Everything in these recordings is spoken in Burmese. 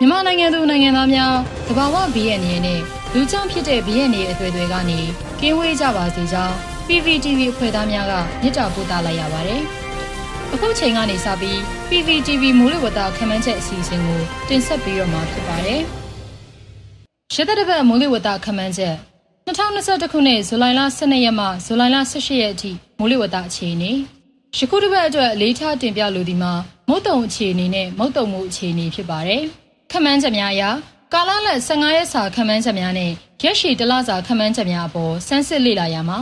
မြန်မာနိုင်ငံသူနိုင်ငံသားများတဘာဝဘီရဲ့အနေနဲ့လူကြောင့်ဖြစ်တဲ့ဘီရဲ့နေအသွေးတွေကနေကင်းဝေးကြပါစေကြောင်း PVTV အဖွဲ့သားများကမြစ်တာပို့သလိုက်ရပါတယ်။အခုချိန်ကနေစပြီး PVTV မူလဝတ္တခမ်းမ်းချက်အစီအစဉ်ကိုတင်ဆက်ပေးတော့မှာဖြစ်ပါတယ်။ရှစ်သက်တပတ်မူလဝတ္တခမ်းမ်းချက်2021ခုနှစ်ဇူလိုင်လ12ရက်မှဇူလိုင်လ18ရက်အထိမူလဝတ္တအခြေအနေယခုတစ်ပတ်အတွက်အလေးထားတင်ပြလိုဒီမှာမုတ်တုံအခြေအနေနဲ့မုတ်တုံမှုအခြေအနေဖြစ်ပါတယ်။ ခမန်းချက်များအရကာလလက်15ရက်စာခမန်းချက်များနဲ့ရက်ရှည်တလစာခမန်းချက်များအပေါ်စမ်းစစ်လေ့လာရမှာ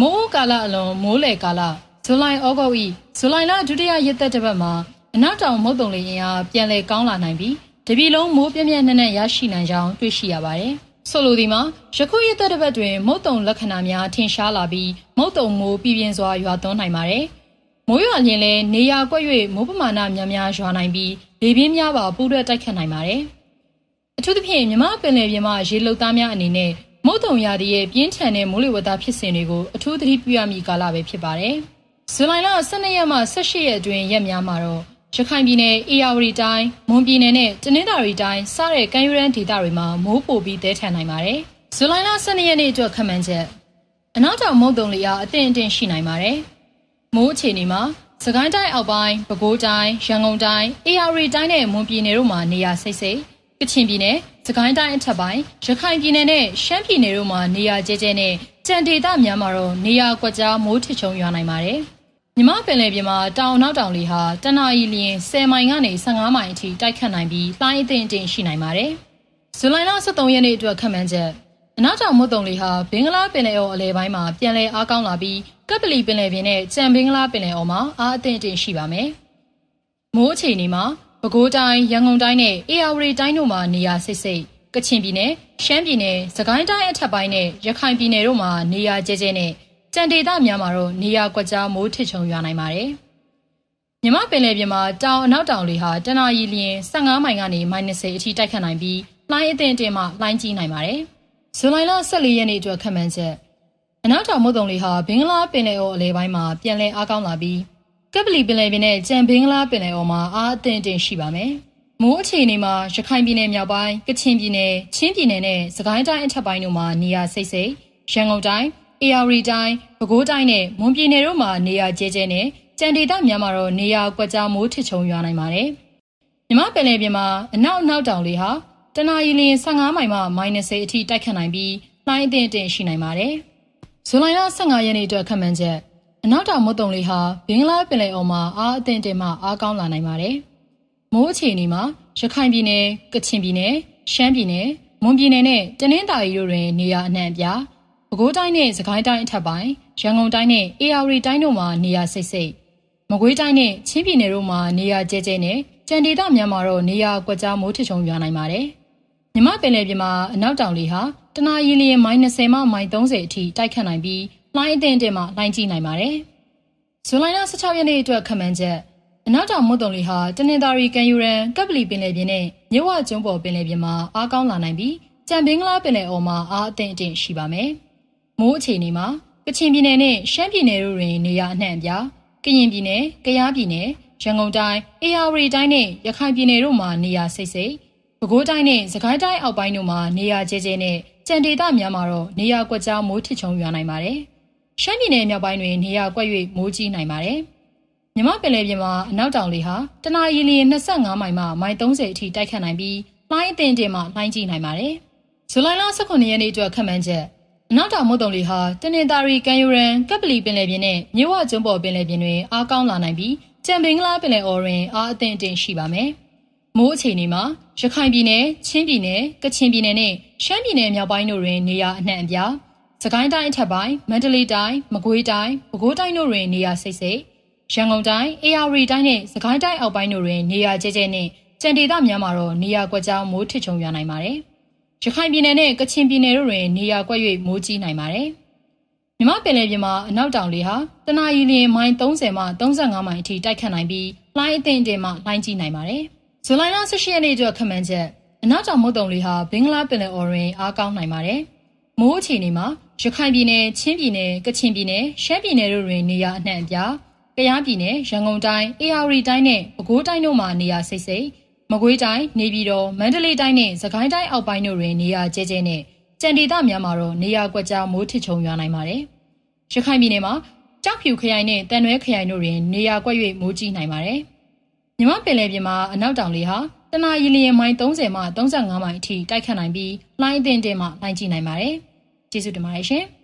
မိုးကာလအလွန်မိုးလေကာလဇူလိုင်ဩဂုတ်ဤဇူလိုင်လဒုတိယရက်သက်တစ်ပတ်မှာအနောက်တောင်မုတ်တုံလေရင်အားပြန်လည်ကောင်းလာနိုင်ပြီးတပြည်လုံးမိုးပြင်းပြင်းနဲ့နဲ့ရရှိနိုင်ကြောင်းတွေ့ရှိရပါတယ်။ဆိုလိုဒီမှာယခုရက်သက်တစ်ပတ်တွင် မုတ်တုံလက္ခဏာများထင်ရှားလာပြီးမုတ်တုံမိုးပြင်းပြင်းစွာရွာသွန်းနိုင်ပါတယ်။မိုးရွာရင်လည်းနေရာကွက်၍မိုးပမာဏများများရွာနိုင်ပြီး လေပြင်းများပါပူးတွဲတိုက်ခတ်နိုင်ပါတယ်။အထူးသဖြင့်မြမပင်လယ်ပြင်မှာရေလုတ်သားများအနေနဲ့မုတ်တုံရာသီရဲ့ပြင်းထန်တဲ့မိုးလေဝသဖြစ်စဉ်တွေကိုအထူးသတိပြုရမည့်ကာလပဲဖြစ်ပါတယ်။ဇူလိုင်လ12ရက်မှ18ရက်အတွင်းရက်များမှာတော့ရခိုင်ပြည်နယ်အေရဝတီတိုင်းမွန်ပြည်နယ်နဲ့တနင်္သာရီတိုင်းစတဲ့ကမ်းရိုးတန်းဒေသတွေမှာမိုးပိုပြီးတဲထန်နိုင်ပါတယ်။ဇူလိုင်လ12ရက်နေ့အတွက်ခန့်မှန်းချက်အနောက်တောင်မုတ်တုံလေအားအသင့်အင့်ရှိနိုင်ပါတယ်။မိုးအခြေအနေမှာ စကိုင်းတိုင်းအောက်ပိုင်းပဲခူးတိုင်းရန်ကုန်တိုင်းအေရရီတိုင်းနဲ့မွန်ပြည်နယ်တို့မှာနေရာစိတ်စိတ်ကချင်ပြည်နယ်စကိုင်းတိုင်းအထက်ပိုင်းရခိုင်ပြည်နယ်နဲ့ရှမ်းပြည်နယ်တို့မှာနေရာကျဲကျဲနဲ့ကြံဒေသများမှာတော့နေရာကွက်ကြားမိုးထချုံရွာနိုင်ပါတယ်မြမပင်လယ်ပြင်မှာတောင်နောက်တောင်လေဟာတနအီလျင်10မိုင်ကနေ15မိုင်အထိတိုက်ခတ်နိုင်ပြီးတိုင်းအထင်အတင်ရှိနိုင်ပါတယ်ဇူလိုင်လ23ရက်နေ့အတွက်ခန့်မှန်းချက်အနောက်တောင်မုတ်တုံလေဟာဘင်္ဂလားပင်လယ်အော်အလဲပိုင်းမှာပြန်လည်အားကောင်းလာပြီး ကပ်ပလီပင်လယ်ပြင်နဲ့ကြံဘင်္ဂလားပင်လယ်အော်မှာအားအသင့်အတင်ရှိပါမယ်။မိုးအခြေအနေမှာပဲခူးတိုင်းရန်ကုန်တိုင်းနဲ့အေရဝတီတိုင်းတို့မှာနေရာစိတ်စိတ်ကချင်ပြည်နယ်ရှမ်းပြည်နယ်စကိုင်းတိုင်းအထက်ပိုင်းနဲ့ရခိုင်ပြည်နယ်တို့မှာနေရာကျဲကျဲနဲ့ကြံဒေသများမှာတော့နေရာကွက်ကြားမိုးထစ်ချုံရွာနိုင်ပါတယ်။မြမပင်လယ်ပြင်မှာတောင်အနောက်တောင်လေဟာတနအီလျင်15မိုင်ကနေ -30 အထိတိုက်ခတ်နိုင်ပြီးလှိုင်းအသင့်အတင်မှလှိုင်းကြီးနိုင်ပါတယ်။ဇူလိုင်လ14ရက်နေ့အတွက်ခန့်မှန်းချက် အနောက်တောင်မုတ်တုံလေးဟာဘင်္ဂလားပင်လယ်အော်အလဲပိုင်းမှာပြန်လည်အားကောင်းလာပြီးကပ်ပလီပင်လယ်ပြင်နဲ့ကြံဘင်္ဂလားပင်လယ်အော်မှာအားအသင့်တင်ရှိပါမယ်။မိုးအခြေအနေမှာရခိုင်ပြည်နယ်မြောက်ပိုင်းကချင်ပြည်နယ်ချင်းပြည်နယ်နဲ့စကိုင်းတိုင်းအထက်ပိုင်းတို့မှာနေရာစိတ်စိတ်ရန်ကုန်တိုင်းအေရဝတီတိုင်းပဲခူးတိုင်းနဲ့မွန်ပြည်နယ်တို့မှာနေရာကျဲကျဲနဲ့ကြံဒေသများမှာတော့နေရာကွက်ကြားမိုးထစ်ချုံရွာနိုင်ပါတယ်။မြမပင်လယ်ပြင်မှာအနောက်အနောက်တောင်လေဟာတနအီလရင်15မိုင်မှ -30 အထိတိုက်ခတ်နိုင်ပြီးလှိုင်းအထင်အထင်ရှိနိုင်ပါတယ်။ ဇူလိုင်လ15ရက်နေ့အတွက်ခန့်မှန်းချက်အနောက်တောင်မုတ်တုံလေးဟာဘင်္ဂလားပင်လယ်အော်မှာအားအထင်အထင်မှအားကောင်းလာနိုင်ပါတယ်။မိုးအခြေအနေမှာရခိုင်ပြည်နယ်၊ကချင်ပြည်နယ်၊ရှမ်းပြည်နယ်၊မွန်ပြည်နယ်နဲ့တနင်္သာရီတို့တွင်နေရာအနှံ့အပြားပဲခူးတိုင်းနဲ့စကိုင်းတိုင်းအထက်ပိုင်းရန်ကုန်တိုင်းနဲ့အေရဝတီတိုင်းတို့မှာနေရာစိတ်စိတ်မကွေးတိုင်းနဲ့ချင်းပြည်နယ်တို့မှာနေရာကျဲကျဲနဲ့ကြံဒေသများမှာတော့နေရာကွက်ကြားမိုးထချုံရွာနိုင်ပါတယ်။မြမပင်လယ်ပြင်မှာအနောက်တောင်လေဟာ တနအီလျင်မိုင်20မှမိုင်30အထိတိုက်ခတ်နိုင်ပြီးလှိုင်းအထင်တင်မှလှိုင်းကြီးနိုင်ပါတယ်။ဇူလိုင်လ16ရက်နေ့အတွက်ခန့်မှန်းချက်အနောက်တောင်မုတ်တုံလေဟာတနင်္သာရီကန်ယူရန်ကပ်ပလီပင်လယ်ပြင်နဲ့မြဝကျွန်းပေါ်ပင်လယ်ပြင်မှာအားကောင်းလာနိုင်ပြီးကြံဘင်္ဂလားပင်လယ်အော်မှာအားအထင်အတင်ရှိပါမယ်။မိုးအခြေအနေမှာကချင်ပြည်နယ်နဲ့ရှမ်းပြည်နယ်တို့တွင်နေရာအနှံ့အပြားကရင်ပြည်နယ်၊ကယားပြည်နယ်၊ရန်ကုန်တိုင်း၊အေရဝတီတိုင်းနဲ့ရခိုင်ပြည်နယ်တို့မှာနေရာစိတ်စိတ်ပဲခူးတိုင်းနဲ့စကိုင်းတိုင်းအောက်ပိုင်းတို့မှာနေရာကျဲကျဲနဲ့ ကြံဒေသများမှာတော့နေရာကွက်ကြားမိုးထစ်ချုံရွာနိုင်ပါတယ်။ရှမ်းပြည်နယ်မြောက်ပိုင်းတွင်နေရာကွက်၍မိုးကြီးနိုင်ပါတယ်။မြမပင်လယ်ပြင်မှာအနောက်တောင်လေဟာတနအီလီ25မိုင်မှမိုင်30အထိတိုက်ခတ်နိုင်ပြီးလှိုင်းအသင်တင်မှလှိုင်းကြီးနိုင်ပါတယ်။ဇူလိုင်လ18ရက်နေ့အတွက်ခန့်မှန်းချက်အနောက်တောင်မုတ်တုံလေဟာတနင်္သာရီကန်ယူရန်ကပ်ပလီပင်လယ်ပြင်နဲ့မြဝကျွန်းပေါ်ပင်လယ်ပြင်တွင်အားကောင်းလာနိုင်ပြီးကြံပင်ကလားပင်လယ်အော်တွင်အားအသင့်အတင်ရှိပါမယ်။ မိုးအခြေအနေမှာရခိုင်ပြည်နယ်၊ချင်းပြည်နယ်၊ကချင်ပြည်နယ်နဲ့ရှမ်းပြည်နယ်မြောက်ပိုင်းတို့တွင်နေရာအနှံ့အပြား၊စကိုင်းတိုင်းအထက်ပိုင်း၊မန္တလေးတိုင်း၊မကွေးတိုင်း၊ပဲခူးတိုင်းတို့တွင်နေရာစိတ်စိတ်ရန်ကုန်တိုင်း၊အေရဝတီတိုင်းနဲ့စကိုင်းတိုင်းအောက်ပိုင်းတို့တွင်နေရာကျဲကျဲနဲ့ကြံဒေသများမှာတော့နေရာကွက်ကြားမိုးထစ်ချုံရွာနိုင်ပါတယ်။ရခိုင်ပြည်နယ်နဲ့ကချင်ပြည်နယ်တို့တွင်နေရာကွက်၍မိုးကြီးနိုင်ပါတယ်။မြမပင်လယ်ပြင်မှာအနောက်တောင်လေဟာတနအီလျင်မိုင်30မှ35မိုင်အထိတိုက်ခတ်နိုင်ပြီးလှိုင်းအထင်အတင်မှလှိုင်းကြီးနိုင်ပါတယ်။ ဇူလိုင်လ18ရက်နေ့အတွက်ခန့်မှန်းချက်အနောက်တောင်မုတ်တုံလေးဟာဘင်္ဂလားပင်လယ်အော်တွင်အားကောင်းနိုင်ပါတယ်။မိုးအခြေအနေမှာရခိုင်ပြည်နယ်၊ချင်းပြည်နယ်၊ကချင်ပြည်နယ်၊ရှမ်းပြည်နယ်တို့တွင်နေရာအနှံ့အပြား၊ကယားပြည်နယ်၊ရန်ကုန်တိုင်း၊အေရဝတီတိုင်းနဲ့ပဲခူးတိုင်းတို့မှာနေရာစိတ်စိတ်၊မမကွေးတိုင်းနေပြည်တော်မန္တလေးတိုင်းနဲ့စကိုင်းတိုင်းအောက်ပိုင်းတို့တွင်နေရာကျဲကျဲနဲ့ကြံဒေသများမှာတော့နေရာကွက်ကြားမိုးထစ်ချုံရွာနိုင်ပါတယ်။ရခိုင်ပြည်နယ်မှာကြောက်ဖြူခရိုင်နဲ့တန်ရွဲခရိုင်တို့တွင်နေရာကွက်၍မိုးကြီးနိုင်ပါတယ်။ မြမပင်လယ်ပြင်မှာအနောက်တောင်လေဟာတနအီလီယံမိုင်30မှ35မိုင်အထိတိုက်ခတ်နိုင်ပြီးလှိုင်းအသင့်အင့်မှလှိုင်းကြီးနိုင်ပါတယ်။ကျေးဇူးတင်ပါတယ်ရှင်။